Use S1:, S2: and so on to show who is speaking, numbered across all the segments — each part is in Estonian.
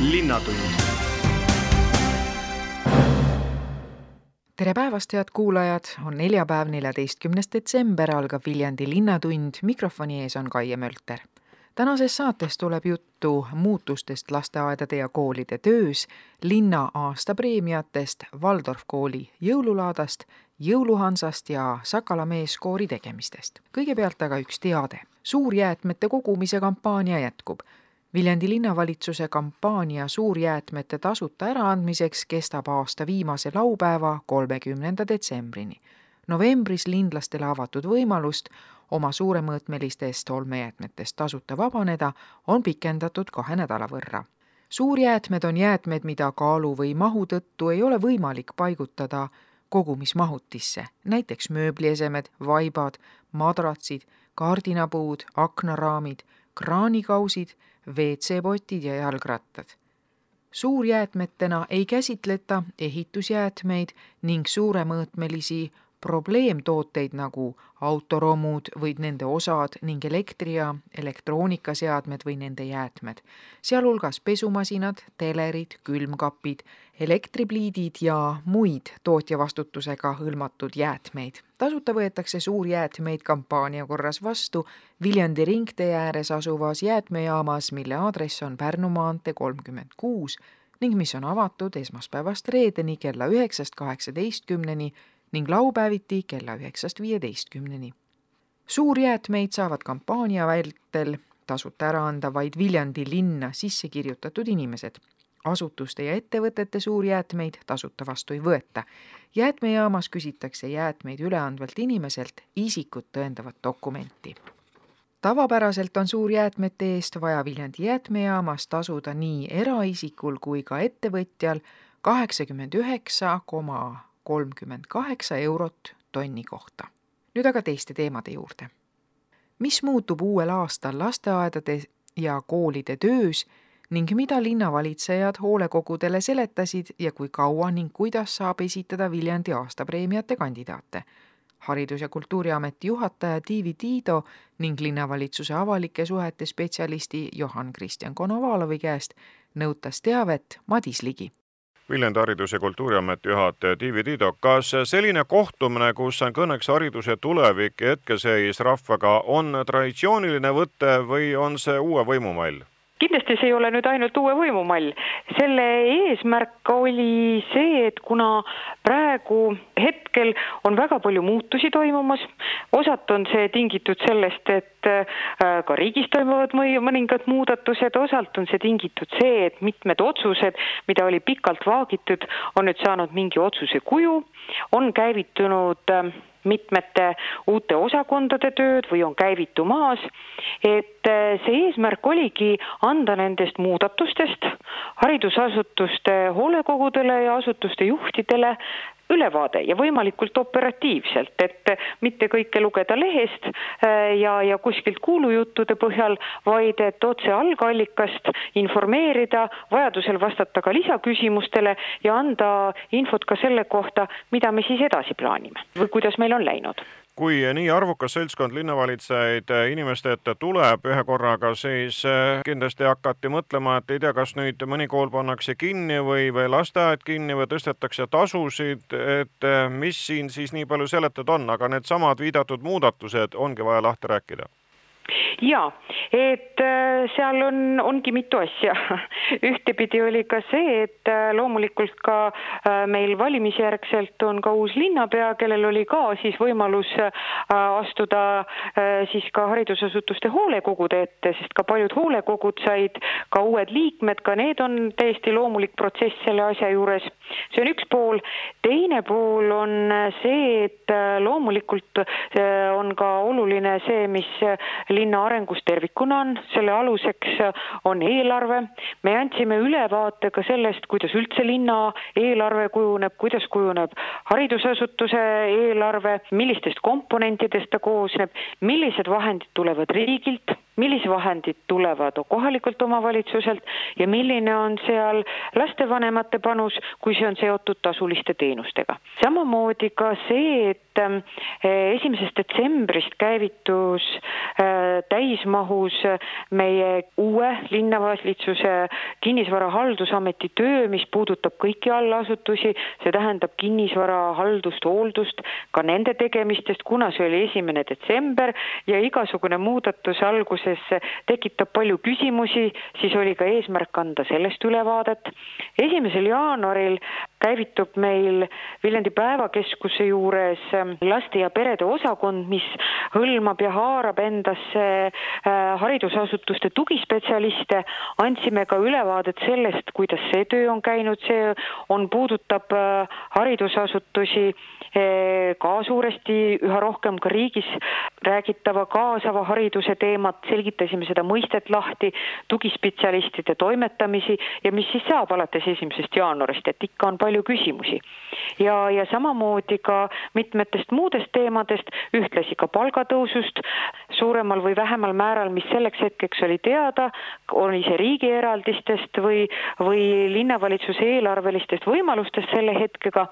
S1: linnatund tere päevast, head kuulajad, on neljapäev, neljateistkümnes detsember, algab Viljandi Linnatund, mikrofoni ees on Kaie Mölter. tänases saates tuleb juttu muutustest lasteaedade ja koolide töös, linna aastapreemiatest, Waldorf kooli jõululaadast, jõuluhansast ja Sakala meeskoori tegemistest. kõigepealt aga üks teade. suurjäätmete kogumise kampaania jätkub Viljandi linnavalitsuse kampaania suurjäätmete tasuta äraandmiseks kestab aasta viimase laupäeva, kolmekümnenda detsembrini. novembris linlastele avatud võimalust oma suuremõõtmelistest olmejäätmetest tasuta vabaneda on pikendatud kahe nädala võrra. suurjäätmed on jäätmed, mida kaalu või mahu tõttu ei ole võimalik paigutada kogumismahutisse, näiteks mööbliesemed, vaibad, madratsid, kardinapuud, aknaraamid, kraanikausid WC-potid ja jalgrattad. suurjäätmetena ei käsitleta ehitusjäätmeid ning suuremõõtmelisi probleemtooteid nagu autoromud või nende osad ning elektri- ja elektroonikaseadmed või nende jäätmed, sealhulgas pesumasinad, telerid, külmkapid, elektripliidid ja muid tootjavastutusega hõlmatud jäätmeid. tasuta võetakse suurjäätmeid kampaania korras vastu Viljandi ringtee ääres asuvas jäätmejaamas, mille aadress on Pärnu maantee kolmkümmend kuus ning mis on avatud esmaspäevast reedeni kella üheksast kaheksateistkümneni ning laupäeviti kella üheksast viieteistkümneni. suurjäätmeid saavad kampaania vältel tasuta ära anda vaid Viljandi linna sisse kirjutatud inimesed. asutuste ja ettevõtete suurjäätmeid tasuta vastu ei võeta. jäätmejaamas küsitakse jäätmeid üle andvalt inimeselt isikut tõendavat dokumenti tavapäraselt on suurjäätmete eest vaja Viljandi jäätmejaamas tasuda nii eraisikul kui ka ettevõtjal kaheksakümmend üheksa koma kolmkümmend kaheksa eurot tonni kohta. nüüd aga teiste teemade juurde. mis muutub uuel aastal lasteaedade ja koolide töös ning mida linnavalitsejad hoolekogudele seletasid ja kui kaua ning kuidas saab esitada Viljandi aastapreemiate kandidaate haridus- ja Kultuuriameti juhataja Tiivi Tiido ning linnavalitsuse avalike suhete spetsialisti Johan Kristjan Konovalovi käest nõutas teavet Madis Ligi
S2: Viljandi Haridus- ja Kultuuriameti juhataja Tiivi Tiido, kas selline kohtumine, kus on kõneks hariduse tulevik ja hetkeseis rahvaga, on traditsiooniline võte või on see uue võimu mall?
S3: Kindlasti see ei ole nüüd ainult uue võimu mall. selle eesmärk oli see, et kuna praegu hetkel on väga palju muutusi toimumas, osalt on see tingitud sellest, et äh, ka riigis toimuvad mõningad muudatused, osalt on see tingitud see, et mitmed otsused, mida oli pikalt vaagitud, on nüüd saanud mingi otsuse kuju, on käivitunud äh, mitmete uute osakondade tööd või on käivitumas. et eh, see eesmärk oligi anda nendest muudatustest haridusasutuste hoolekogudele ja asutuste juhtidele ülevaade ja võimalikult operatiivselt, et mitte kõike lugeda lehest äh, ja, ja kuskilt kuulujuttude põhjal, vaid et otse algallikast informeerida, vajadusel vastata ka lisaküsimustele ja anda infot ka selle kohta, mida me siis edasi plaanime või kuidas meil on läinud
S2: kui nii arvukas seltskond linnavalitsejaid inimeste ette tuleb ühe korraga, siis eh, kindlasti hakati mõtlema, et ei tea, kas nüüd mõni kool pannakse kinni või, või lasteaed kinni või tõstetakse tasusid, et eh, mis siin siis nii palju seletada on, aga needsamad viidatud muudatused ongi vaja lahti rääkida.
S3: Ja, et äh, seal on, ongi mitu asja. ühtepidi oli ka see, et äh, loomulikult ka äh, meil valimisjärgselt on ka uus linnapea, kellel oli ka siis võimalus astuda siis ka haridusasutuste hoolekogude ette, sest ka paljud hoolekogud said ka uued liikmed, ka need on täiesti loomulik protsess selle asja juures. see on üks pool. teine pool on see, et loomulikult on ka oluline see, mis linna arengus tervikuna on, selle aluseks on eelarve. me andsime ülevaate ka sellest, kuidas üldse linna eelarve kujuneb, kuidas kujuneb haridusasutuse eelarve, millistest komponentidest ta koosneb, millised vahendid tulevad riigilt millised vahendid tulevad kohalikult omavalitsuselt ja milline on seal lastevanemate panus, kui see on seotud tasuliste teenustega. samamoodi ka see, et eh, esimesest detsembrist käivitus eh, täismahus meie uue linnavalitsuse kinnisvara haldusameti töö, mis puudutab kõiki allasutusi, see tähendab kinnisvara haldust, hooldust, ka nende tegemistest, kuna see oli esimene detsember ja igasugune muudatus alguses tekitab palju küsimusi, siis oli ka eesmärk anda sellest ülevaadet. esimesel jaanuaril käivitub meil Viljandi Päevakeskuse juures laste ja perede osakond, mis hõlmab ja haarab endasse äh, haridusasutuste tugispetsialiste. andsime ka ülevaadet sellest, kuidas see töö on käinud, see on, puudutab äh, haridusasutusi ka suuresti üha rohkem ka riigis räägitava kaasava hariduse teemat, selgitasime seda mõistet lahti, tugispetsialistide toimetamisi ja mis siis saab alates esimesest jaanuarist, et ikka on palju küsimusi. ja, ja samamoodi ka mitmetest muudest teemadest, ühtlasi ka palgatõusust, suuremal või vähemal määral, mis selleks hetkeks oli teada, oli see riigieraldistest või, või linnavalitsuse eelarvelistest võimalustest selle hetkega,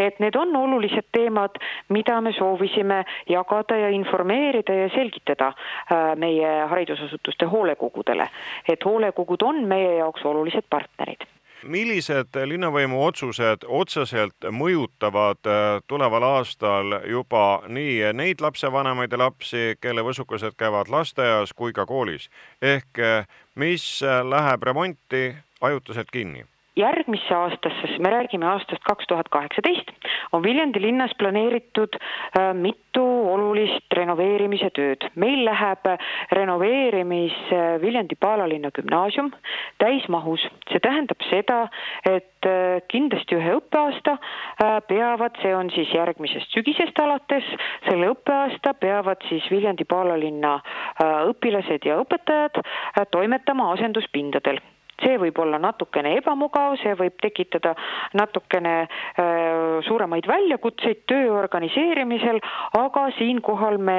S3: et need on olulised teemad, mida me soovisime jagada ja informeerida ja selgitada äh, meie haridusasutuste hoolekogudele, et hoolekogud on meie jaoks olulised partnerid
S2: millised linnavõimu otsused otseselt mõjutavad äh, tuleval aastal juba nii neid lapsevanemaid ja lapsi, kelle võsukesed käivad lasteaias kui ka koolis, ehk äh, mis läheb remonti ajutiselt kinni?
S3: järgmisse aastasse, me räägime aastast kaks tuhat kaheksateist, on Viljandi linnas planeeritud äh, mitu olulist renoveerimise tööd. meil läheb renoveerimis äh, Viljandi Paalalinna gümnaasium täismahus, see tähendab seda, et äh, kindlasti ühe õppeaasta peavad, see on siis järgmisest sügisest alates, selle õppeaasta peavad siis Viljandi Paalalinna õpilased ja õpetajad toimetama asenduspindadel see võib olla natukene ebamugav, see võib tekitada natukene äh, suuremaid väljakutseid töö organiseerimisel, aga siinkohal me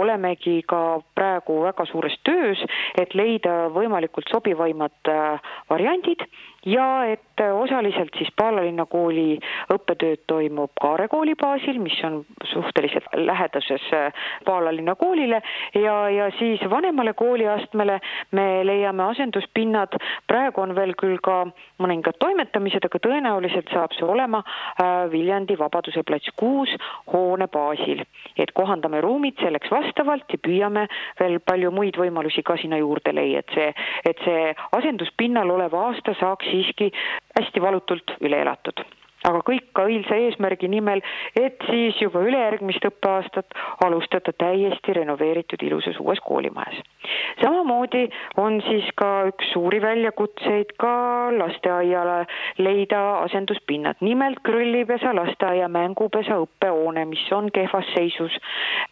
S3: olemegi ka praegu väga suures töös, et leida võimalikult sobivaimad äh, variandid ja et osaliselt siis Paalalinna kooli õppetööd toimub Kaare kooli baasil, mis on suhteliselt läheduses äh, Paalalinna koolile ja, ja siis vanemale kooliastmele me leiame asenduspinnad, praegu on veel küll ka mõningad toimetamised, aga tõenäoliselt saab see olema äh, Viljandi Vabaduse plats kuus hoone baasil. et kohandame ruumid selleks vastavalt ja püüame veel palju muid võimalusi ka sinna juurde leia, et see, et see asenduspinnal olev aasta saaks siiski hästi valutult üle elatud aga kõik ka õilsa eesmärgi nimel, et siis juba ülejärgmist õppeaastat alustada täiesti renoveeritud ilusas uues koolimajas. samamoodi on siis ka üks suuri väljakutseid ka lasteaiale leida asenduspinnad, nimelt grillipesa, lasteaia mängupesa, õppehoone, mis on kehvas seisus.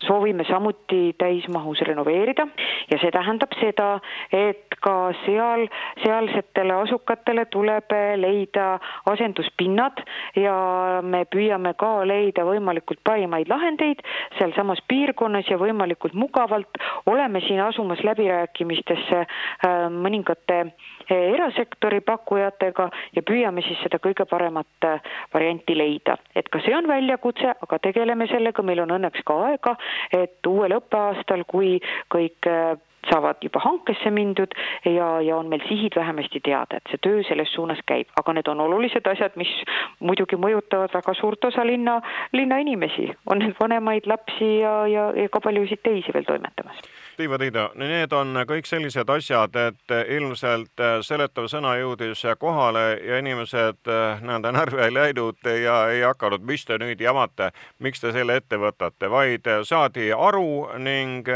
S3: soovime samuti täismahus renoveerida ja see tähendab seda, et ka seal, sealsetele asukatele tuleb leida asenduspinnad ja me püüame ka leida võimalikult parimaid lahendeid sealsamas piirkonnas ja võimalikult mugavalt. oleme siin asumas läbirääkimistesse äh, mõningate äh, erasektori pakkujatega ja püüame siis seda kõige paremat äh, varianti leida. et ka see on väljakutse, aga tegeleme sellega, meil on õnneks ka aega, et uuel õppeaastal, kui kõik saavad juba hankesse mindud ja, ja on meil sihid vähemasti teada, et see töö selles suunas käib, aga need on olulised asjad, mis muidugi mõjutavad väga suurt osa linna, linna inimesi, on need vanemaid lapsi ja, ja, ja ka paljusid teisi veel toimetamas.
S2: Tiiva-Tiida, need on kõik sellised asjad, et ilmselt seletav sõna jõudis kohale ja inimesed nii-öelda närvi ei läinud ja ei hakanud, mis te nüüd jamate, miks te selle ette võtate, vaid saadi aru ning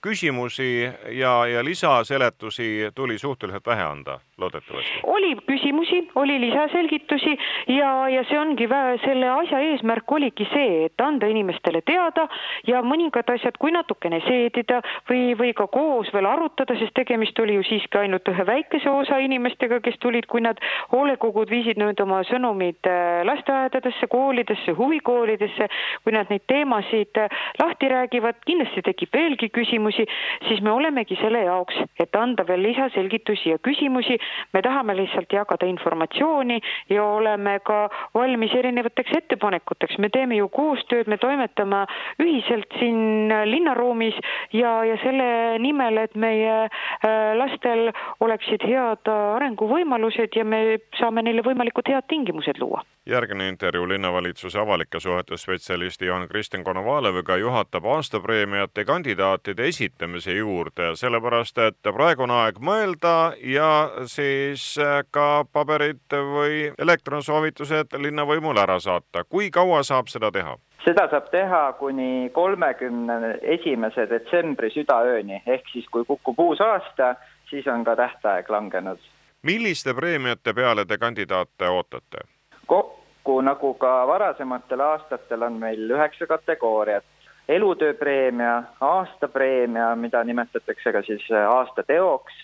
S2: küsimusi ja, ja lisaseletusi tuli suhteliselt vähe anda loodetavasti?
S3: oli küsimusi, oli lisaselgitusi ja, ja see ongi vä-, selle asja eesmärk oligi see, et anda inimestele teada ja mõningad asjad, kui natukene seedida või, või ka koos veel arutada, sest tegemist oli ju siiski ainult ühe väikese osa inimestega, kes tulid, kui nad, hoolekogud viisid nüüd oma sõnumid äh, lasteaedadesse, koolidesse, huvikoolidesse, kui nad neid teemasid äh, lahti räägivad, kindlasti tekib veelgi küsimusi, siis me olemegi selle jaoks, et anda veel lisaselgitusi ja küsimusi. Me tahame lihtsalt jagada informatsiooni ja oleme ka valmis erinevateks ettepanekuteks, me teeme ju koostööd, me toimetame ühiselt siin linnaruumis ja, ja selle nimel, et meie äh, lastel oleksid head arenguvõimalused ja me saame neile võimalikult head tingimused luua
S2: järgmine intervjuu linnavalitsuse avalike suhete spetsialisti Jaan-Kristjan Konovaleviga juhatab aastapreemiate kandidaatide esitamise juurde, sellepärast et praegu on aeg mõelda ja siis ka paberid või elektronsoovitused linnavõimule ära saata. kui kaua saab seda teha?
S4: seda saab teha kuni kolmekümne esimese detsembri südaööni, ehk siis kui kukub uus aasta, siis on ka tähtaeg langenud.
S2: milliste preemiate peale te kandidaate ootate?
S4: Kokku, nagu ka varasematel aastatel, on meil üheksa kategooriat. elutööpreemia, aastapreemia, mida nimetatakse ka siis aasta teoks,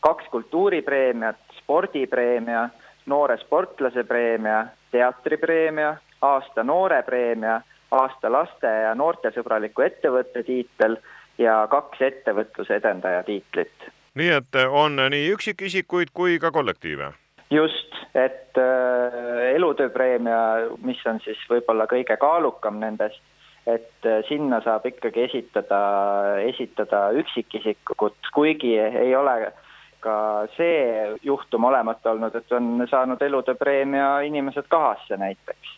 S4: kaks kultuuripreemiat, spordipreemia, noore sportlase preemia, teatripreemia, aasta noore preemia, aasta laste ja noortesõbraliku ettevõtte tiitel ja kaks ettevõtluse edendaja tiitlit.
S2: nii et on nii üksikisikuid kui ka kollektiive
S4: just, et äh, elutööpreemia, mis on siis võib-olla kõige kaalukam nendest, et äh, sinna saab ikkagi esitada, esitada üksikisikut, kuigi ei ole ka see juhtum olemata olnud, et on saanud elutööpreemia inimesed kahasse näiteks.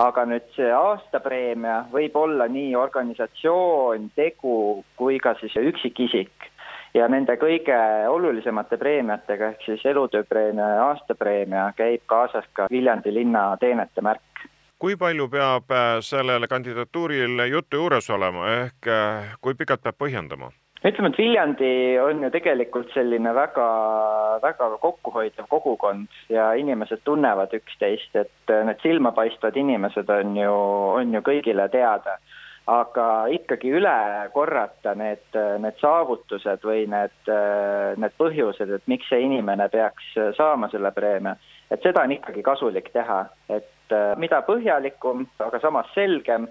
S4: aga nüüd see aastapreemia võib olla nii organisatsioon, tegu kui ka siis üksikisik ja nende kõige olulisemate preemiatega ehk siis elutööpreemia ja aastapreemia käib kaasas ka Viljandi linna teenete märk.
S2: kui palju peab äh, sellel kandidatuuril juttu juures olema, ehk äh, kui pikalt peab põhjendama?
S4: ütleme, et Viljandi on ju tegelikult selline väga, väga kokkuhoidev kogukond ja inimesed tunnevad üksteist, et need silmapaistvad inimesed on ju, on ju kõigile teada aga ikkagi üle korrata need, need saavutused või need, need põhjused, et miks see inimene peaks saama selle preemia, et seda on ikkagi kasulik teha, et mida põhjalikum, aga samas selgem,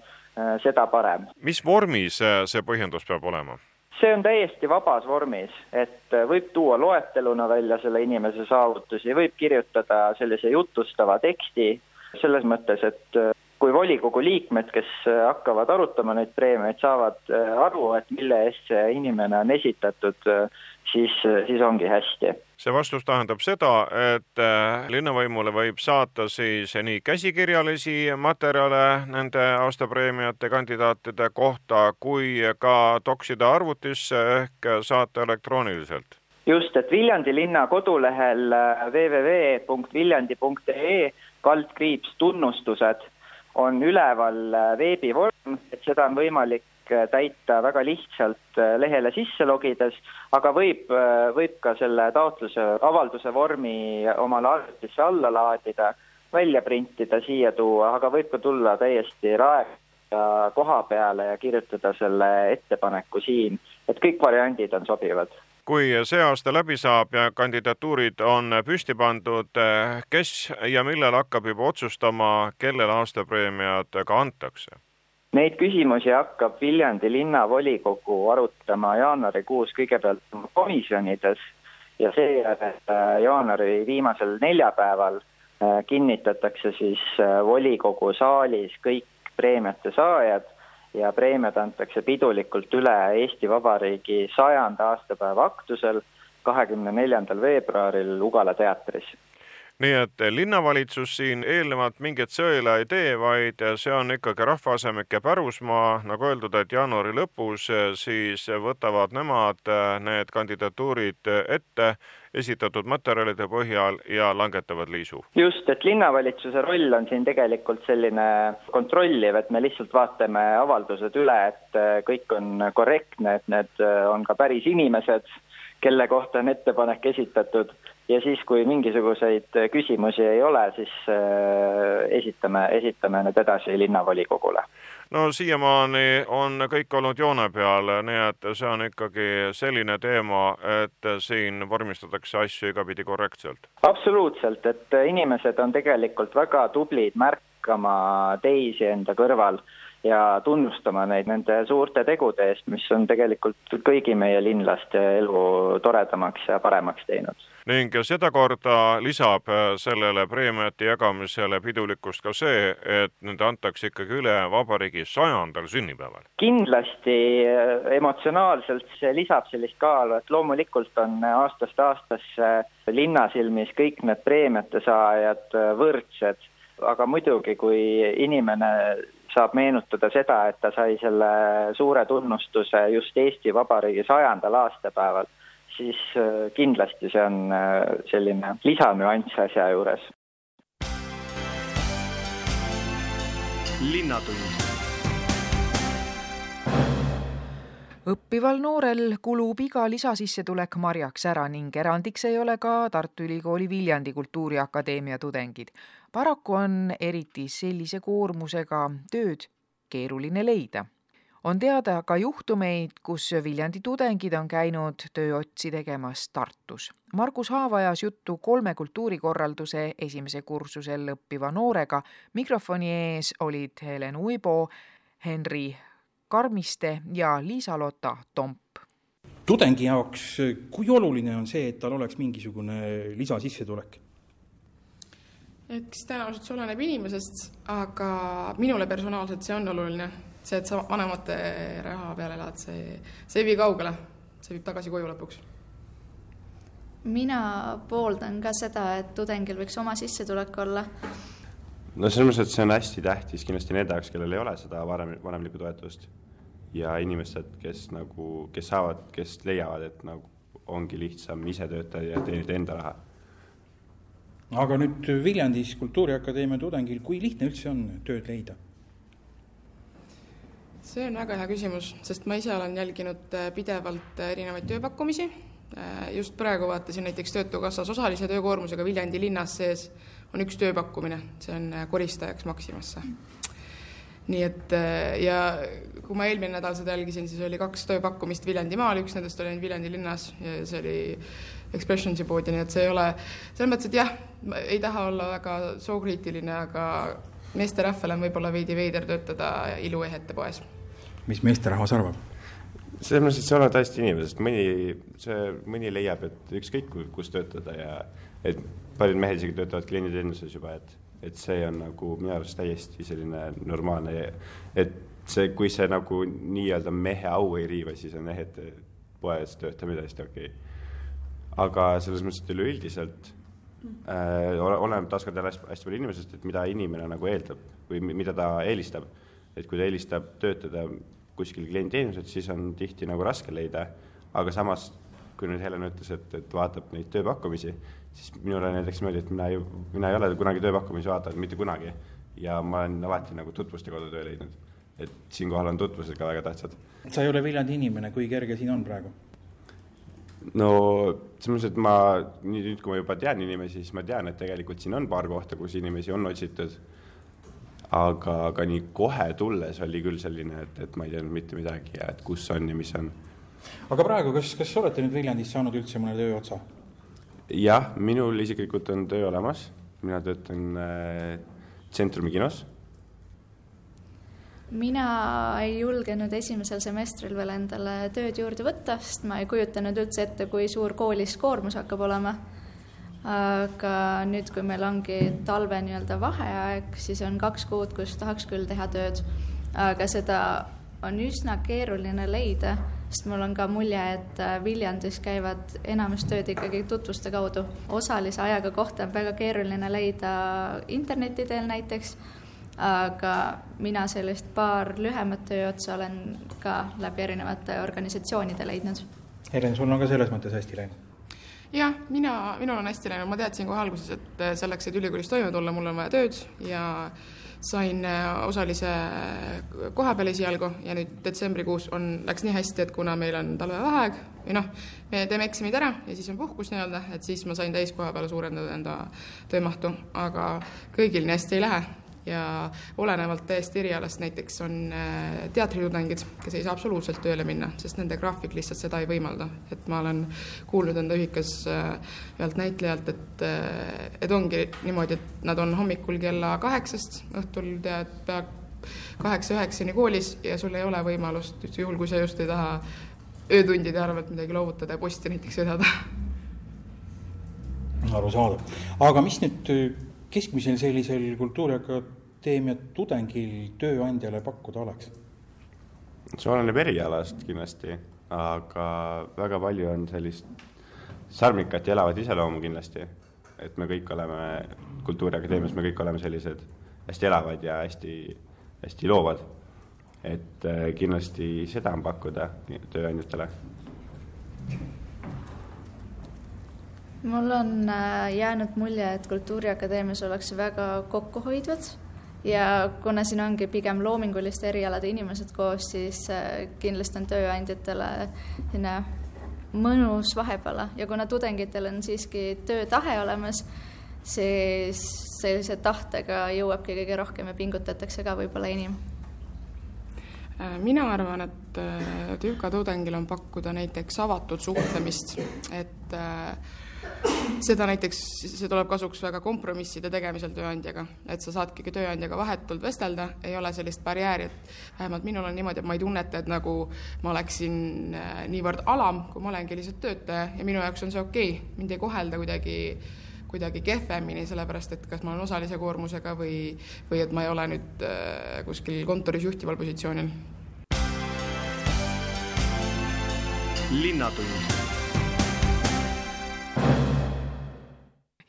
S4: seda parem.
S2: mis vormis see põhjendus peab olema?
S4: see on täiesti vabas vormis, et võib tuua loeteluna välja selle inimese saavutusi, võib kirjutada sellise jutustava teksti, selles mõttes, et kui volikogu liikmed, kes äh, hakkavad arutama neid preemiaid, saavad äh, aru, et mille eest see inimene on esitatud, äh, siis, siis ongi hästi.
S2: see vastus tähendab seda, et linnavõimule võib saata siis nii käsikirjalisi materjale nende aastapreemiate kandidaatide kohta kui ka toksida arvutisse ehk saata elektrooniliselt
S4: just, et Viljandi linna kodulehel www.viljandi.ee kaldkriips tunnustused on üleval äh, veebivorm, et seda on võimalik äh, täita väga lihtsalt äh, lehele sisse logides, aga võib, võib ka selle taotluse, avalduse vormi omale arvutisse alla laadida, välja printida, siia tuua, aga võib ka tulla täiesti raega koha peale ja kirjutada selle ettepaneku siin, et kõik variandid on sobivad
S2: kui see aasta läbi saab ja kandidatuurid on püsti pandud, kes ja millal hakkab juba otsustama, kellele aastapreemiad ka antakse?
S4: Neid küsimusi hakkab Viljandi linnavolikogu arutama jaanuarikuus kõigepealt komisjonides ja seejärel äh, jaanuari viimasel neljapäeval äh, kinnitatakse siis äh, volikogu saalis kõik preemiate saajad ja preemiad antakse pidulikult üle Eesti Vabariigi sajanda aastapäeva aktusel kahekümne neljandal veebruaril Ugala teatris
S2: nii et linnavalitsus siin eelnevalt mingit sõela ei tee, vaid see on ikkagi rahvaasemike pärusmaa, nagu öeldud, et jaanuari lõpus siis võtavad nemad need kandidatuurid ette esitatud materjalide põhjal ja langetavad liisu.
S4: just, et linnavalitsuse roll on siin tegelikult selline kontrolliv, et me lihtsalt vaatame avaldused üle, et kõik on korrektne, et need on ka päris inimesed kelle kohta on ettepanek esitatud ja siis, kui mingisuguseid küsimusi ei ole, siis esitame, esitame need edasi linnavolikogule
S2: no siiamaani on kõik olnud joone peal, nii et see on ikkagi selline teema, et siin vormistatakse asju igapidi korrektselt.
S4: absoluutselt, et inimesed on tegelikult väga tublid märkama teisi enda kõrval ja tunnustama neid nende suurte tegude eest, mis on tegelikult kõigi meie linlaste elu toredamaks ja paremaks teinud.
S2: ning sedakorda lisab äh, sellele preemiate jagamisele pidulikkust ka see, et need antakse ikkagi üle vabariigi sajandal sünnipäeval.
S4: kindlasti äh, emotsionaalselt see lisab sellist kaalu, et loomulikult on aastast aastasse linna silmis kõik need preemiate saajad äh, võrdsed, aga muidugi, kui inimene saab meenutada seda, et ta sai selle suure tunnustuse just Eesti Vabariigi sajandal aastapäeval, siis äh, kindlasti see on äh, selline lisanüanss asja juures.
S1: linnatund õppival noorel kulub iga lisasissetulek marjaks ära ning erandiks ei ole ka Tartu Ülikooli Viljandi Kultuuriakadeemia tudengid. paraku on eriti sellise koormusega tööd keeruline leida. on teada ka juhtumeid, kus Viljandi tudengid on käinud tööotsi tegemas Tartus. Margus Haava ajas juttu kolme kultuurikorralduse esimese kursusel õppiva noorega. mikrofoni ees olid Helen Uibo, Henri Karmiste ja Liisa-Lotta Tomp.
S5: tudengi jaoks, kui oluline on see, et tal oleks mingisugune lisasissetulek?
S6: eks tõenäoliselt see oleneb inimesest, aga minule personaalselt see on oluline. see, et sa vanemate raha peale elad, see, see ei vii kaugele, see viib tagasi koju lõpuks.
S7: mina pooldan ka seda, et tudengil võiks oma sissetulek olla
S8: no selles mõttes, et see on hästi tähtis kindlasti nende jaoks, kellel ei ole seda varem, vanemlikku toetust. ja inimesed, kes nagu, kes saavad, kes leiavad, et nagu ongi lihtsam ise töötada ja teenida enda raha.
S5: aga nüüd Viljandis Kultuuriakadeemia tudengil, kui lihtne üldse on tööd leida?
S6: see on väga hea küsimus, sest ma ise olen jälginud äh, pidevalt äh, erinevaid tööpakkumisi. Äh, just praegu vaatasin näiteks Töötukassas osalise töökoormusega Viljandi linnas sees on üks tööpakkumine, see on äh, koristajaks Maximasse. nii et äh, ja kui ma eelmine nädal seda jälgisin, siis oli kaks tööpakkumist Viljandimaal, üks nendest oli Viljandi linnas ja see oli Expressionsi poodi, nii et see ei ole, selles mõttes, et jah, ei taha olla väga sookriitiline, aga meesterahval on võib-olla veidi veider töötada iluehete poes.
S5: mis meesterahvas arvab?
S8: selles mõttes, et see oleneb täiesti inimesest, mõni, see, mõni leiab, et ükskõik kus töötada ja et paljud mehed isegi töötavad klienditeeninduses juba, et, et see on nagu minu arust täiesti selline normaalne, et see, kui see nagu nii-öelda mehe au ei riiva, siis on jah, et poes töötamine täiesti okei okay.. aga selles mõttes, et üleüldiselt äh, oleneb taaskord jälle hästi palju inimesest, et mida inimene nagu eeldab või mida ta eelistab. et kui ta eelistab töötada kuskil klienditeenuses, siis on tihti nagu raske leida, aga samas kui nüüd Helen ütles, et, et vaatab neid tööpakkumisi, siis minul on näiteks niimoodi, et mina ei, mina ei ole kunagi tööpakkumisi vaadanud, mitte kunagi. ja ma olen alati nagu tutvuste kaudu töö leidnud. et siinkohal on tutvused ka väga tähtsad.
S5: sa ei ole Viljandi inimene, kui kerge siin on praegu?
S8: no selles mõttes, et ma nüüd, kui ma juba tean inimesi, siis ma tean, et tegelikult siin on paar kohta, kus inimesi on otsitud. aga, aga nii kohe tulles oli küll selline, et, et ma ei teadnud mitte midagi ja et kus on ja mis on.
S5: Aga praegu, kas, kas olete nüüd Viljandis saanud üldse mõne tööotsa?
S8: jah, minul isiklikult on töö olemas, mina töötan äh, Tsentrumi kinos.
S7: mina ei julgenud esimesel semestril veel endale tööd juurde võtta, sest ma ei kujutanud üldse ette, kui suur koolis koormus hakkab olema. aga nüüd, kui meil ongi talve nii-öelda vaheaeg, siis on kaks kuud, kus tahaks küll teha tööd, aga seda on üsna keeruline leida sest mul on ka mulje, et äh, Viljandis käivad enamus tööd ikkagi tutvuste kaudu. osalise ajaga kohta on väga keeruline leida interneti teel näiteks, aga mina sellist paar lühemat tööotsa olen ka läbi erinevate organisatsioonide leidnud.
S5: Helen, sul on ka selles mõttes hästi läinud?
S6: jah, mina, minul on hästi läinud, ma teadsin kohe alguses, et selleks, et ülikoolis toime tulla, mul on vaja tööd ja sain äh, osalise koha peal esialgu ja nüüd detsembrikuus on, läks nii hästi, et kuna meil on talvevaheaeg või noh, me teeme eksamid ära ja siis on puhkus nii-öelda, et siis ma sain täiskoha peale suurendada enda töömahtu, aga kõigil nii hästi ei lähe ja olenevalt täiesti erialast, näiteks on äh, teatritudengid, kes ei saa absoluutselt tööle minna, sest nende graafik lihtsalt seda ei võimalda. et ma olen kuulnud enda ühikas äh, ühelt näitlejalt, et, äh, et ongi niimoodi, et nad on hommikul kella kaheksast, õhtul tead, pea kaheksa-üheksani koolis ja sul ei ole võimalust, juhul kui sa just ei taha öötundide arvelt midagi loovutada ja posti näiteks vedada.
S5: arusaadav, aga mis nüüd keskmisel sellisel Kultuuriakadeemia tudengil tööandjale pakkuda oleks?
S8: see oleneb erialast kindlasti, aga väga palju on sellist sarmikat ja elavat iseloomu kindlasti. et me kõik oleme Kultuuriakadeemias, me kõik oleme sellised hästi elavad ja hästi, hästi loovad. et äh, kindlasti seda on pakkuda tööandjatele
S7: mul on äh, jäänud mulje, et Kultuuriakadeemias ollakse väga kokkuhoidvad ja kuna siin ongi pigem loominguliste erialade inimesed koos, siis äh, kindlasti on tööandjatele selline mõnus vahepala. Ja kuna tudengitel on siiski töötahe olemas, siis sellise tahtega jõuabki kõige rohkem ja pingutatakse ka võib-olla enim.
S6: Äh, mina arvan, et TÜKA tudengil on pakkuda näiteks avatud suhtlemist, et äh, seda näiteks, see tuleb kasuks väga kompromisside tegemisel tööandjaga, et sa saadki tööandjaga vahetult vestelda, ei ole sellist barjääri, et vähemalt minul on niimoodi, et ma ei tunneta, et nagu ma oleksin äh, niivõrd alam, kui ma olengi lihtsalt töötaja ja minu jaoks on see okei okay., mind ei kohelda kuidagi kuidagi kehvemini, sellepärast et kas ma olen osalise koormusega või, või et ma ei ole nüüd äh, kuskil kontoris juhtival positsioonil.
S1: linnatund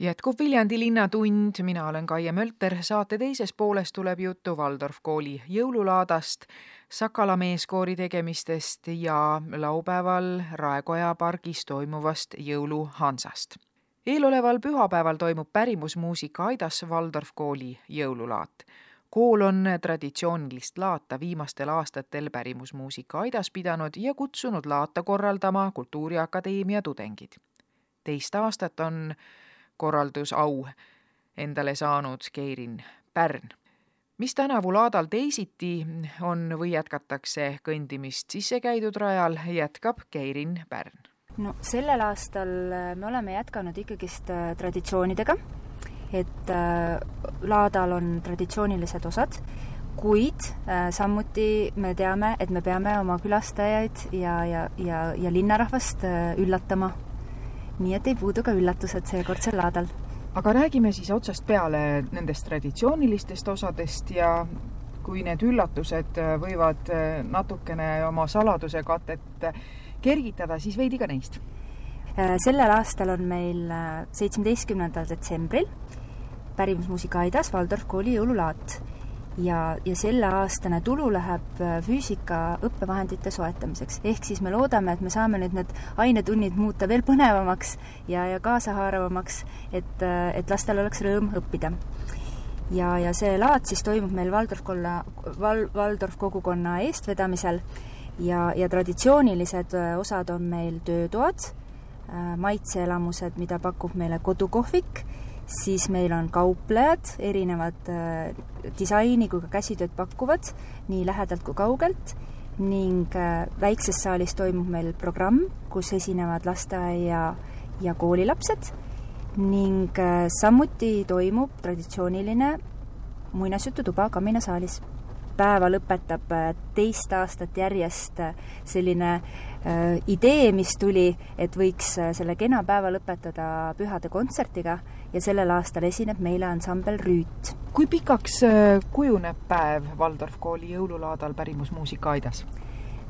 S1: jätkub Viljandi Linnatund, mina olen Kaie Mölter, saate teises pooles tuleb juttu Waldorf kooli jõululaadast, Sakala meeskoori tegemistest ja laupäeval Raekoja pargis toimuvast jõuluhansast. eeloleval pühapäeval toimub pärimusmuusika Aidas Waldorf kooli jõululaat kool on traditsioonilist laata viimastel aastatel pärimusmuusika aidas pidanud ja kutsunud laata korraldama Kultuuriakadeemia tudengid. Teist aastat on korraldusau endale saanud Keirin Pärn. mis tänavu laadal teisiti on või jätkatakse kõndimist sisse käidud rajal, jätkab Keirin Pärn.
S9: no sellel aastal äh, me oleme jätkanud ikkagist äh, traditsioonidega, et äh, laadal on traditsioonilised osad, kuid samuti me teame, et me peame oma külastajaid ja, ja, ja, ja linnarahvast üllatama nii et ei puudu ka üllatused seekordsel laadal.
S1: aga räägime siis otsast peale nendest traditsioonilistest osadest ja kui need üllatused võivad natukene oma saladuse katet kergitada, siis veidi ka neist.
S9: sellel aastal on meil seitsmeteistkümnendal detsembril pärimusmuusika aidas Waldorf kooli jõululaat ja, ja selleaastane tulu läheb äh, füüsika õppevahendite soetamiseks. ehk siis me loodame, et me saame nüüd need ainetunnid muuta veel põnevamaks ja, ja kaasahaaravamaks, et, äh, et lastel oleks rõõm õppida. ja, ja see laat siis toimub meil Valdorf kolla, Val-, Valdorf kogukonna eestvedamisel ja, ja traditsioonilised äh, osad on meil töötoad, maitseelamused, mida pakub meile kodukohvik siis meil on kauplejad, erinevad äh, disaini kui ka käsitööd pakuvad nii lähedalt kui kaugelt. Ning äh, väikses saalis toimub meil programm, kus esinevad lasteaia ja koolilapsed. Ning äh, samuti toimub traditsiooniline muinasjututuba kaminasaalis. päeva lõpetab teist aastat järjest selline äh, idee, mis tuli, et võiks selle kena päeva lõpetada pühade kontsertiga ja sellel aastal esineb meile ansambel Rüüt.
S1: kui pikaks äh, kujuneb päev Waldorf kooli jõululaadal pärimusmuusika aidas?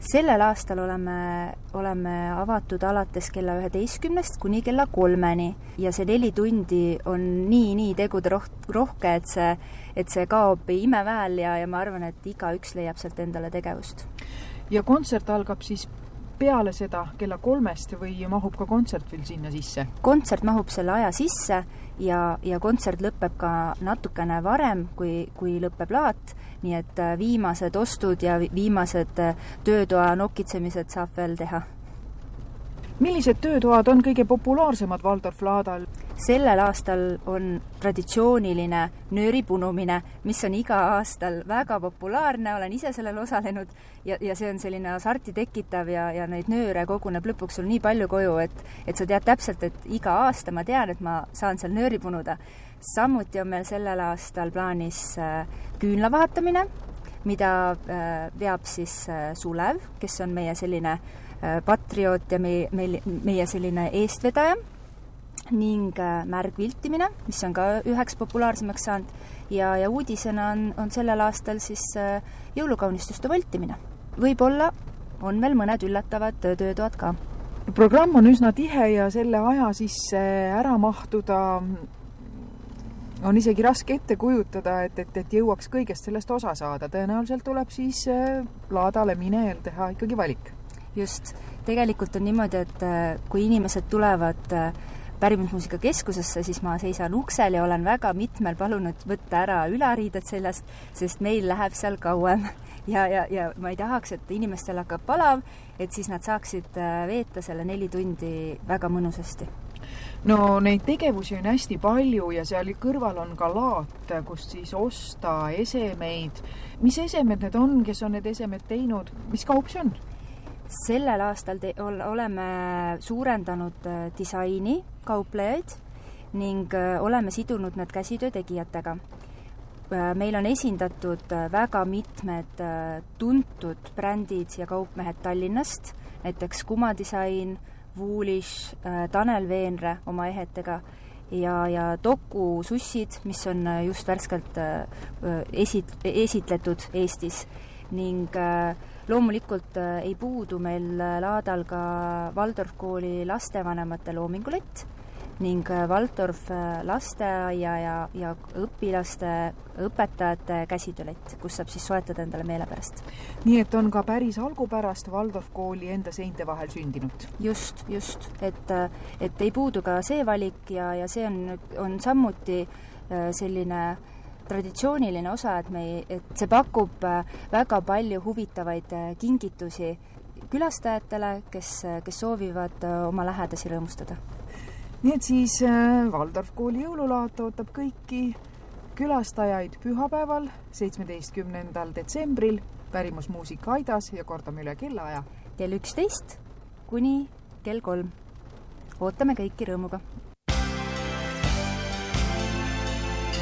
S9: sellel aastal oleme, oleme avatud alates kella üheteistkümnest kuni kella kolmeni ja see neli tundi on nii-nii tegude roh-, rohke, et see, et see kaob imeväel ja, ja ma arvan, et igaüks leiab sealt endale tegevust.
S1: ja kontsert algab siis
S10: peale seda kella kolmest või mahub ka kontsert veel sinna sisse?
S9: kontsert mahub selle aja sisse ja, ja kontsert lõpeb ka natukene varem, kui, kui lõpeb laat, nii et äh, viimased ostud ja viimased äh, töötoa nokitsemised saab veel teha
S10: millised töötoad on kõige populaarsemad Waldorf laadal?
S9: sellel aastal on traditsiooniline nööripunumine, mis on iga aastal väga populaarne, olen ise sellel osalenud ja, ja see on selline hasarti tekitav ja, ja neid nööre koguneb lõpuks sul nii palju koju, et, et sa tead täpselt, et iga aasta ma tean, et ma saan seal nööri punuda. samuti on meil sellel aastal plaanis äh, küünla vahetamine, mida äh, veab siis äh, Sulev, kes on meie selline Äh, patrioot ja meie, meil, meie selline eestvedaja ning äh, märgviltimine, mis on ka üheks populaarsemaks saanud ja, ja uudisena on, on sellel aastal siis äh, jõulukaunistuste voltimine. võib-olla on veel mõned üllatavad töötoad ka.
S10: programm on üsna tihe ja selle aja sisse ära mahtuda on isegi raske ette kujutada, et, et, et jõuaks kõigest sellest osa saada. tõenäoliselt tuleb siis laadale minejal teha ikkagi valik
S9: just, tegelikult on niimoodi, et äh, kui inimesed tulevad äh, pärimusmuusika keskusesse, siis ma seisan uksel ja olen väga mitmel palunud võtta ära ülariided seljast, sest meil läheb seal kauem. ja, ja, ja ma ei tahaks, et inimestel hakkab palav, et siis nad saaksid äh, veeta selle neli tundi väga mõnusasti
S10: no neid tegevusi on hästi palju ja seal kõrval on ka laat, kust siis osta esemeid. mis esemed need on, kes on need esemed teinud, mis kaup see on?
S9: Sellel aastal te-, oleme suurendanud äh, disaini kauplejaid ning äh, oleme sidunud need käsitöö tegijatega. Äh, meil on esindatud väga mitmed tuntud brändid ja kaupmehed Tallinnast, näiteks Kuma Disain, Woolish, Tanel Veenre oma ehetega ja, ja Doku sussid, mis on just värskelt esi-, esitletud Eestis ning äh, loomulikult äh, ei puudu meil äh, laadal ka Waldorf kooli lastevanemate loomingulett ning äh, Waldorf lasteaia ja, ja õpilaste, õpetajate käsitöölett, kus saab siis soetada endale meelepärast.
S10: nii et on ka päris algupärast Waldorf kooli enda seinte vahel sündinud?
S9: just, just, et, et ei puudu ka see valik ja, ja see on, on samuti selline äh, traditsiooniline osa, et me ei, et see pakub äh, väga palju huvitavaid äh, kingitusi külastajatele, kes, äh, kes soovivad oma lähedasi rõõmustada.
S10: nii et siis Waldorf kooli jõululaat ootab kõiki külastajaid pühapäeval, seitsmeteistkümnendal detsembril pärimusmuusika Aidas ja kordame üle kellaaja.
S9: kell üksteist kuni kell kolm. ootame kõiki rõõmuga.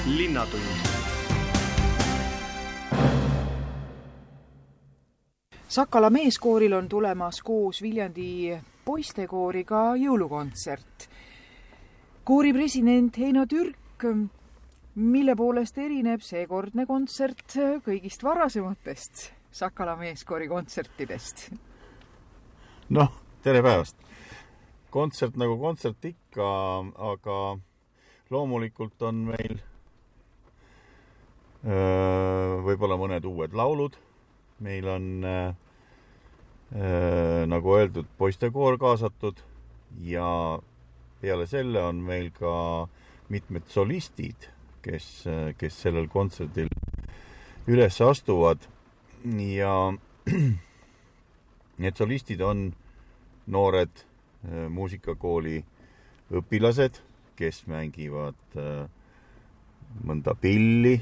S11: linnatund
S10: Sakala meeskooril on tulemas koos Viljandi poistekooriga jõulukontsert. koori president Heino Türk, mille poolest erineb seekordne kontsert kõigist varasematest Sakala meeskoori kontsertidest?
S12: noh, tere päevast! kontsert nagu kontsert ikka, aga loomulikult on meil võib-olla mõned uued laulud meil on äh, äh, nagu öeldud, poistekoor kaasatud ja peale selle on meil ka mitmed solistid, kes, kes sellel kontserdil üles astuvad. Ja need solistid on noored äh, muusikakooli õpilased, kes mängivad äh, mõnda pilli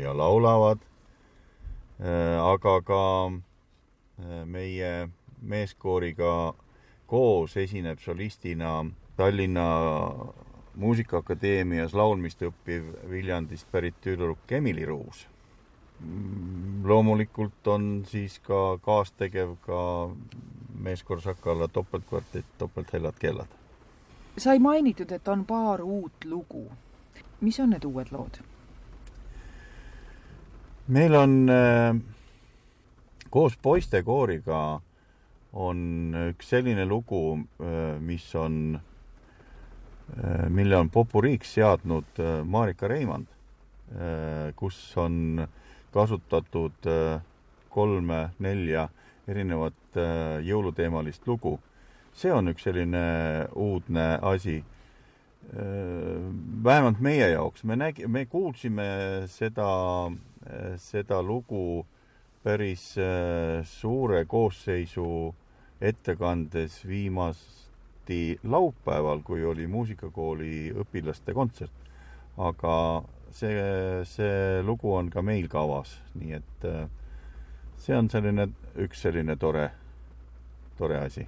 S12: ja laulavad. Äh, aga ka äh, meie meeskooriga koos esineb solistina Tallinna Muusikaakadeemias laulmist õppiv Viljandist pärit tüdruk Emily Ruus. Mm, loomulikult on siis ka kaastegev ka meeskoor Sakala topeltkvartett Topelthellad kellad.
S10: sai mainitud, et on paar uut lugu. mis on need uued lood?
S12: Meil on äh, koos poistekooriga on üks selline lugu, äh, mis on, äh, mille on popuriiks seadnud Marika Reimand, kus on kasutatud kolme-nelja erinevat jõuluteemalist lugu. see on üks selline uudne asi. vähemalt meie jaoks, me nägi-, me kuulsime seda, seda lugu päris suure koosseisu ettekandes viimasti laupäeval, kui oli muusikakooli õpilaste kontsert. aga see, see lugu on ka meil kavas, nii et äh, see on selline, üks selline tore, tore asi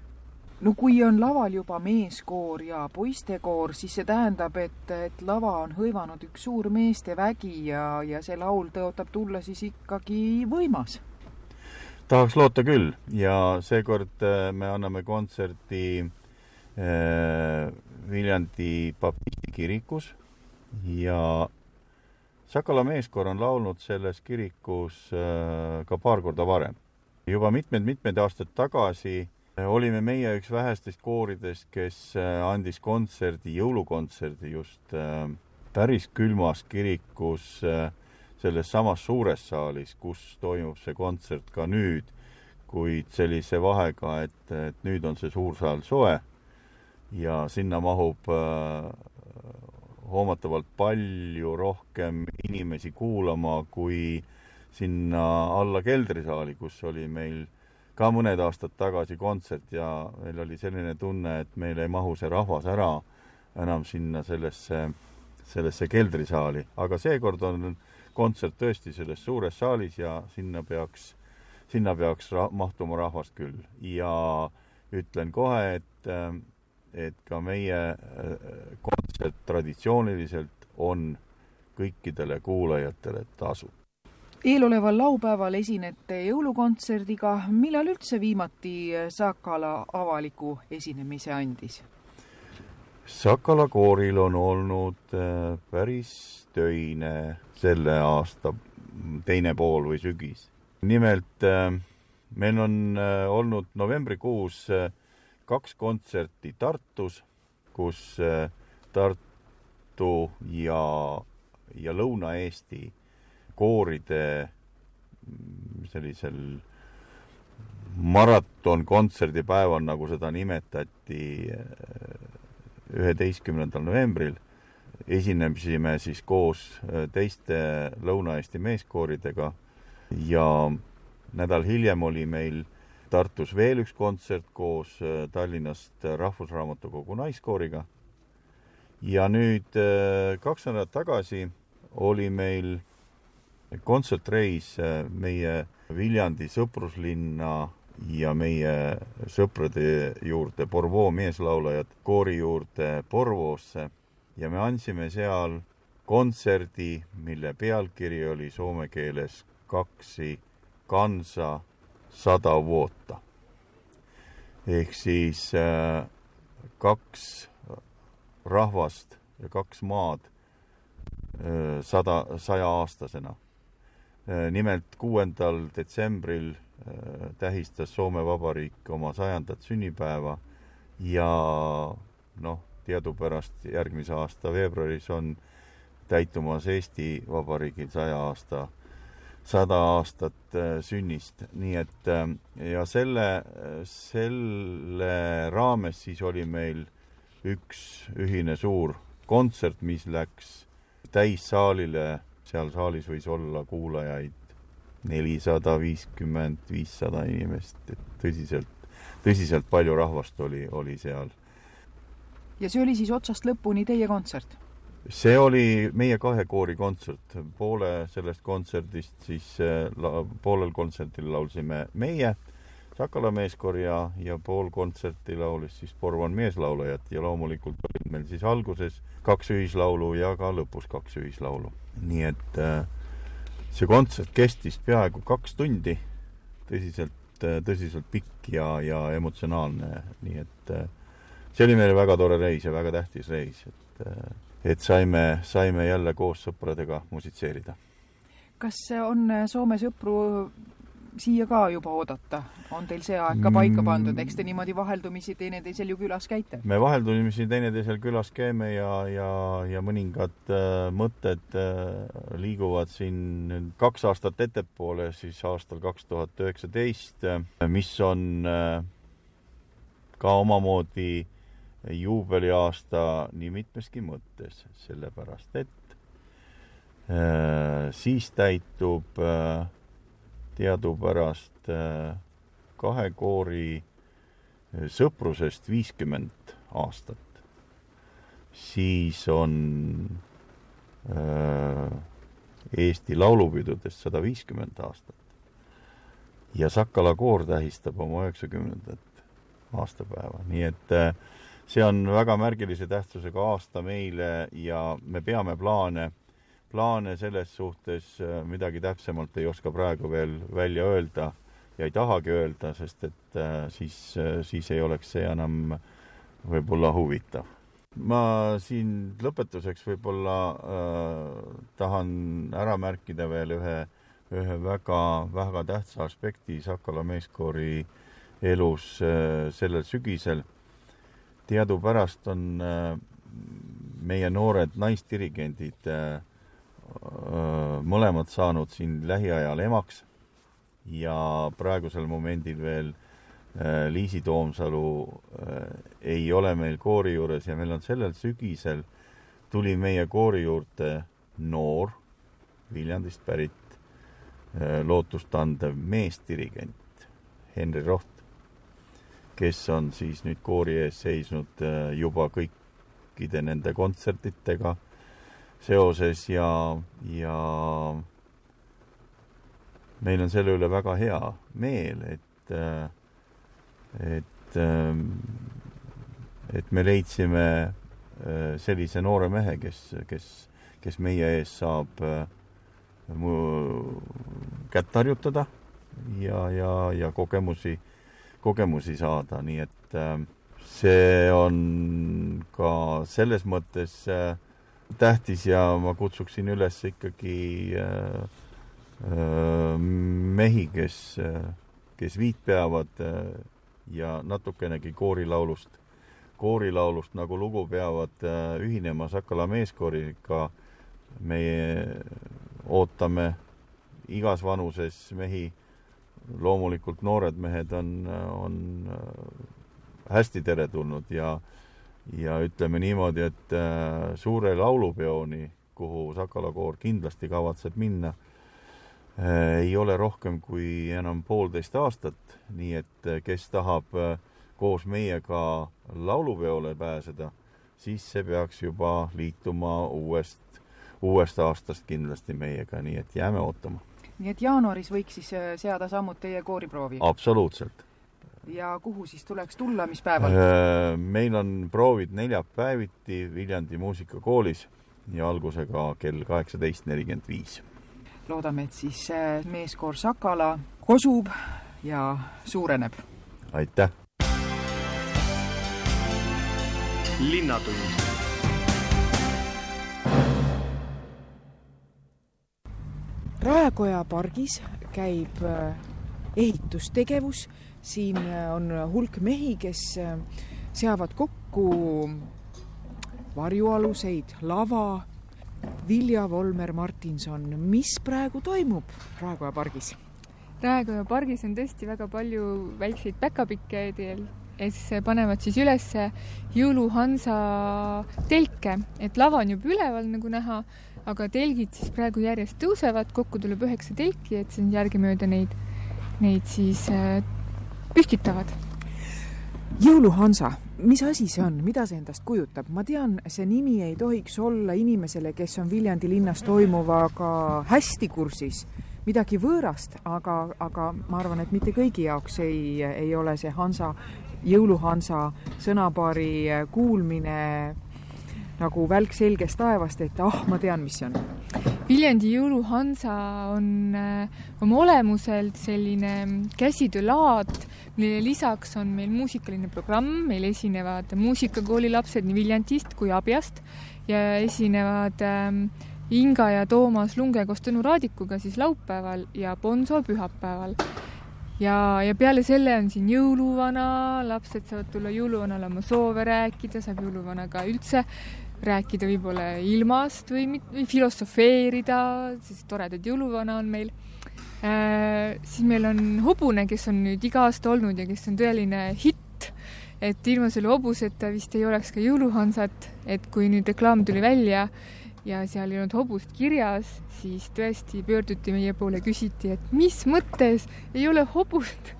S1: no kui on laval juba meeskoor ja poistekoor, siis see tähendab, et, et lava on hõivanud üks suur meestevägi ja, ja see laul tõotab tulla siis ikkagi võimas.
S12: tahaks loota küll ja seekord äh, me anname kontserti äh, Viljandi papisti kirikus ja Sakala meeskoor on laulnud selles kirikus äh, ka paar korda varem. juba mitmed-mitmed aastad tagasi äh, olime meie üks vähestest kooridest, kes äh, andis kontserdi, jõulukontserdi just päris külmas kirikus selles samas suures saalis, kus toimub see kontsert ka nüüd, kuid sellise vahega, et, et nüüd on see suur saal soe ja sinna mahub hoomatavalt palju rohkem inimesi kuulama kui sinna alla keldrisaali, kus oli meil ka mõned aastad tagasi kontsert ja meil oli selline tunne, et meil ei mahu see rahvas ära enam sinna sellesse, sellesse keldrisaali, aga seekord on kontsert tõesti selles suures saalis ja sinna peaks, sinna peaks ra mahtuma rahvast küll. ja ütlen kohe, et et ka meie kontsert traditsiooniliselt on kõikidele kuulajatele tasuta.
S1: Eeloleval laupäeval esinete jõulukontserdiga, millal üldse viimati Sakala avaliku esinemise andis?
S12: Sakala kooril on olnud äh, päris töine selle aasta teine pool või sügis. nimelt äh, meil on olnud novembrikuus kaks kontserti Tartus, kus äh, Tartu ja, ja Lõuna-Eesti kooride mm, sellisel maratonkontserdipäeval, nagu seda nimetati, äh, üheteistkümnendal novembril, esinesime siis koos äh, teiste Lõuna-Eesti meeskooridega ja nädal hiljem oli meil Tartus veel üks kontsert koos äh, Tallinnast Rahvusraamatukogu naiskooriga. ja nüüd kaks nädalat tagasi oli meil kontsertreis äh, meie Viljandi sõpruslinna ja meie sõprade juurde, Porvoo meeslaulajad koori juurde Porvoosse ja me andsime seal kontserdi, mille pealkiri oli soome keeles Kaksi kansa sada vuotta. ehk siis äh, kaks rahvast ja kaks maad äh, sada, sajaaastasena. Nimelt kuuendal detsembril äh, tähistas Soome Vabariik oma sajandat sünnipäeva ja noh, teadupärast järgmise aasta veebruaris on täitumas Eesti Vabariigil saja aasta sada aastat äh, sünnist, nii et äh, ja selle, selle raames siis oli meil üks ühine suur kontsert, mis läks täissaalile, seal saalis võis olla kuulajaid nelisada viiskümmend, viissada inimest, et tõsiselt, tõsiselt palju rahvast oli, oli seal.
S1: ja see oli siis otsast lõpuni teie kontsert?
S12: see oli meie kahe koori kontsert, poole sellest kontserdist siis la, poolel kontserdil laulsime meie, Sakala meeskoor ja, ja pool kontserti laulis siis Porvan meeslaulajat ja loomulikult olid meil siis alguses kaks ühislaulu ja ka lõpus kaks ühislaulu. Nii et äh, see kontsert kestis peaaegu kaks tundi, tõsiselt, äh, tõsiselt pikk ja, ja emotsionaalne, nii et äh, see oli meile väga tore reis ja väga tähtis reis, et et saime, saime jälle koos sõpradega musitseerida.
S1: kas on Soome sõpru
S10: siia ka juba oodata? on teil see aeg ka paika pandud, eks te niimoodi vaheldumisi teineteisel ju külas käite?
S12: me vaheldumisi teineteisel külas käime ja, ja, ja mõningad äh, mõtted äh, liiguvad siin kaks aastat ettepoole, siis aastal kaks tuhat üheksateist, äh, mis on äh, ka omamoodi juubeliaasta nii mitmeski mõttes, sellepärast et äh, siis täitub äh, teadupärast äh, kahe koori äh, sõprusest viiskümmend aastat, siis on äh, Eesti laulupidudest sada viiskümmend aastat. Ja Sakala koor tähistab oma üheksakümnendat aastapäeva, nii et see on väga märgilise tähtsusega aasta meile ja me peame plaane plaane selles suhtes äh, midagi täpsemalt ei oska praegu veel välja öelda ja ei tahagi öelda, sest et äh, siis, äh, siis ei oleks see enam võib-olla huvitav. ma siin lõpetuseks võib-olla äh, tahan ära märkida veel ühe, ühe väga, väga tähtsa aspekti Sakala meeskoori elus äh, sellel sügisel. teadupärast on äh, meie noored naisdirigendid äh, mõlemad saanud siin lähiajal emaks ja praegusel momendil veel Liisi Toomsalu ei ole meil koori juures ja meil on sellel sügisel tuli meie koori juurde noor Viljandist pärit lootustandev meesdirigent Henri Roht, kes on siis nüüd koori ees seisnud juba kõikide nende kontsertidega seoses ja, ja meil on selle üle väga hea meel, et, et, et me leidsime sellise noore mehe, kes, kes, kes meie ees saab mu kätt harjutada ja, ja, ja kogemusi, kogemusi saada, nii et see on ka selles mõttes äh, tähtis ja ma kutsuksin üles ikkagi äh, äh, mehi, kes äh,, kes viit peavad ja natukenegi koorilaulust, koorilaulust nagu lugu peavad ühinema Sakala meeskooriga. meie ootame igas vanuses mehi, loomulikult noored mehed on, on hästi teretulnud ja äh, ja ütleme niimoodi, et äh, suure laulupeoni, kuhu Sakala koor kindlasti kavatseb minna, äh, ei ole rohkem kui enam poolteist aastat, nii et äh, kes tahab koos meiega laulupeole pääseda, siis see peaks juba liituma uuest, uuest aastast kindlasti meiega, nii et jääme ootama.
S10: nii et jaanuaris võiks siis seada sammud teie kooriproovi?
S12: absoluutselt
S10: ja kuhu siis tuleks tulla, mis päeval?
S12: Äh, meil on proovid neljapäeviti Viljandi muusikakoolis ja algusega kell kaheksateist nelikümmend viis.
S10: loodame, et siis äh, meeskoor Sakala kosub ja suureneb.
S12: aitäh!
S11: linnatund
S10: Raekoja pargis käib äh, ehitustegevus siin äh, on hulk mehi, kes äh, seavad kokku varjualuseid, lava. Vilja Volmer Martinson, mis praegu toimub Raekoja pargis?
S13: Raekoja pargis on tõesti väga palju väikseid päkapikke, kes panevad siis üles jõuluhansa telke, et lava on juba üleval, nagu näha, aga telgid siis praegu järjest tõusevad, kokku tuleb üheksa telki, et siin järgemööda neid, neid siis äh, püstitavad.
S10: jõuluhansa, mis asi see on, mida see endast kujutab? ma tean, see nimi ei tohiks olla inimesele, kes on Viljandi linnas toimuvaga hästi kursis, midagi võõrast, aga, aga ma arvan, et mitte kõigi jaoks ei, ei ole see Hansa, jõuluhansa sõnapaari kuulmine nagu välk selgest taevast, et ah, ma tean, mis see on.
S13: Viljandi jõuluhansa on äh, oma olemuselt selline käsitöölaad, millele lisaks on meil muusikaline programm, meil esinevad muusikakooli lapsed nii Viljandist kui Abjast ja esinevad ähm, Inga ja Toomas Lunge koos Tõnu Raadikuga siis laupäeval ja Bonzo pühapäeval. Ja, ja peale selle on siin jõuluvana, lapsed saavad tulla jõuluvanale oma soove rääkida, saab jõuluvanaga üldse rääkida võib-olla ilmast või, või filosofeerida, siis toredad jõuluvana on meil äh,. siis meil on hobune, kes on nüüd iga aasta olnud ja kes on tõeline hitt, et ilma selle hobuseta vist ei oleks ka jõuluhansat, et kui nüüd reklaam tuli välja ja seal ei olnud hobust kirjas, siis tõesti pöörduti meie poole, küsiti, et mis mõttes ei ole hobust.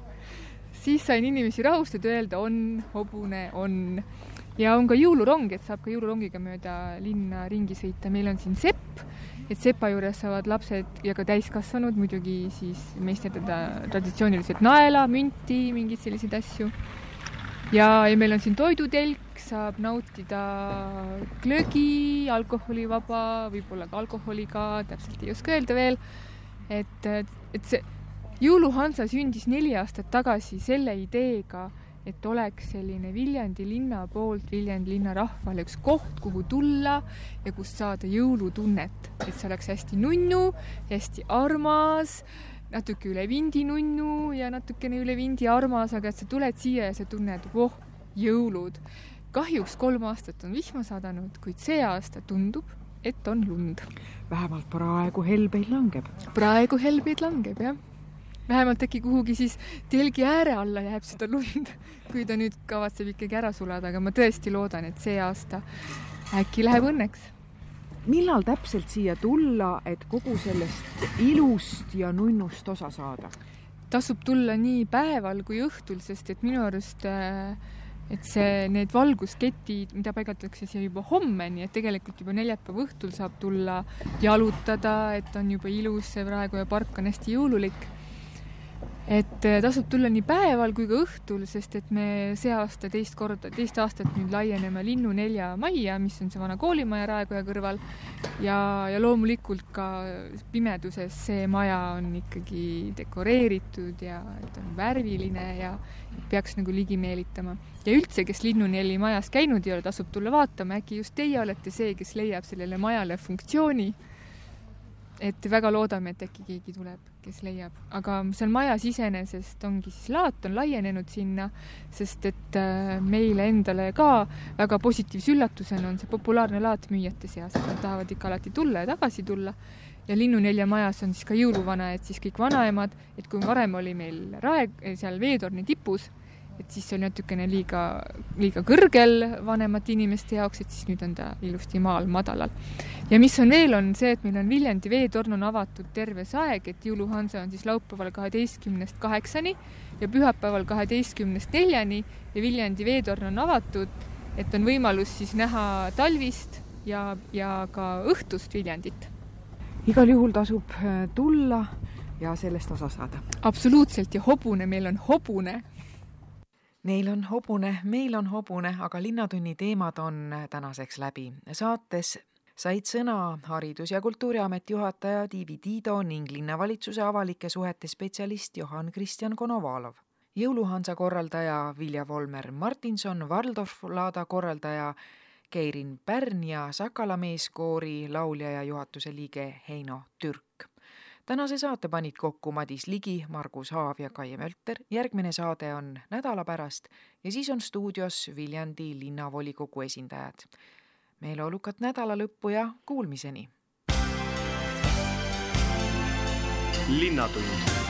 S13: siis sain inimesi rahustada, öelda on, hobune on. Ja on ka jõulurong, et saab ka jõulurongiga mööda linna ringi sõita, meil on siin sepp, et sepa juures saavad lapsed ja ka täiskasvanud muidugi siis meisterdada traditsiooniliselt naela, münti, mingeid selliseid asju. ja, ja meil on siin toidutelk, saab nautida glögi, alkoholivaba, võib-olla ka alkoholiga, täpselt ei oska öelda veel. et, et see jõuluhansa sündis neli aastat tagasi selle ideega, et oleks selline Viljandi linna poolt Viljandi linna rahvale üks koht, kuhu tulla ja kust saada jõulutunnet, et see oleks hästi nunnu, hästi armas natuke üle vindi nunnu ja natukene üle vindi armas, aga et sa tuled siia ja sa tunned, voh, jõulud kahjuks kolm aastat on vihma sadanud, kuid see aasta tundub, et on lund.
S1: vähemalt praegu helbeid langeb.
S13: praegu helbeid langeb, jah. Vähemalt äkki kuhugi siis telgi ääre alla jääb seda lund, kui ta nüüd kavatseb ikkagi ära sulada, aga ma tõesti loodan, et see aasta äkki läheb õnneks
S1: millal täpselt siia tulla, et kogu sellest ilust ja nunnust osa saada?
S13: tasub tulla nii päeval kui õhtul, sest et minu arust äh, et see, need valgusketid, mida paigaldatakse siia juba homme, nii et tegelikult juba neljapäeva õhtul saab tulla jalutada, et on juba ilus see praegu ja park on hästi jõululik et äh, tasub tulla nii päeval kui ka õhtul, sest et me see aasta teist korda, teist aastat nüüd laieneme Linnunelja majja, mis on see vana koolimaja Raekoja kõrval. Ja, ja loomulikult ka pimeduses see maja on ikkagi dekoreeritud ja et on värviline ja peaks nagu ligi meelitama. ja üldse, kes Linnuneli majas käinud ei ole, tasub tulla vaatama, äkki just teie olete see, kes leiab sellele majale funktsiooni et väga loodame, et äkki keegi tuleb, kes leiab, aga seal majas iseenesest ongi siis laat on laienenud sinna, sest et äh, meile endale ka väga positiivse üllatusena on see populaarne laat müüjate seas, et nad tahavad ikka alati tulla ja tagasi tulla. ja Linnunelja majas on siis ka jõuluvana, et siis kõik vanaemad, et kui varem oli meil rae, seal veetorni tipus et siis see oli natukene liiga, liiga kõrgel vanemate inimeste jaoks, et siis nüüd on ta ilusti maal madalal. ja mis on veel, on see, et meil on Viljandi veetorn on avatud terve see aeg, et jõuluhanse on siis laupäeval kaheteistkümnest kaheksani ja pühapäeval kaheteistkümnest neljani ja Viljandi veetorn on avatud, et on võimalus siis näha talvist ja, ja ka õhtust Viljandit.
S1: igal juhul tasub äh, tulla ja sellest osa saada.
S13: absoluutselt ja hobune, meil on hobune
S1: Neil on hobune, meil on hobune, aga Linnatunni teemad on tänaseks läbi. saates said sõna Haridus- ja Kultuuriameti juhataja Tiivi Tiido ning linnavalitsuse avalike suhete spetsialist Johan Kristjan Konovalov. jõuluhansa korraldaja Vilja Volmer Martinson, Waldorf laada korraldaja Keirin Pärn ja Sakala meeskoori laulja ja juhatuse liige Heino Türk tänase saate panid kokku Madis Ligi, Margus Haav ja Kaie Mölter. järgmine saade on nädala pärast ja siis on stuudios Viljandi linnavolikogu esindajad. meeleolukat nädalalõppu ja kuulmiseni. linnatund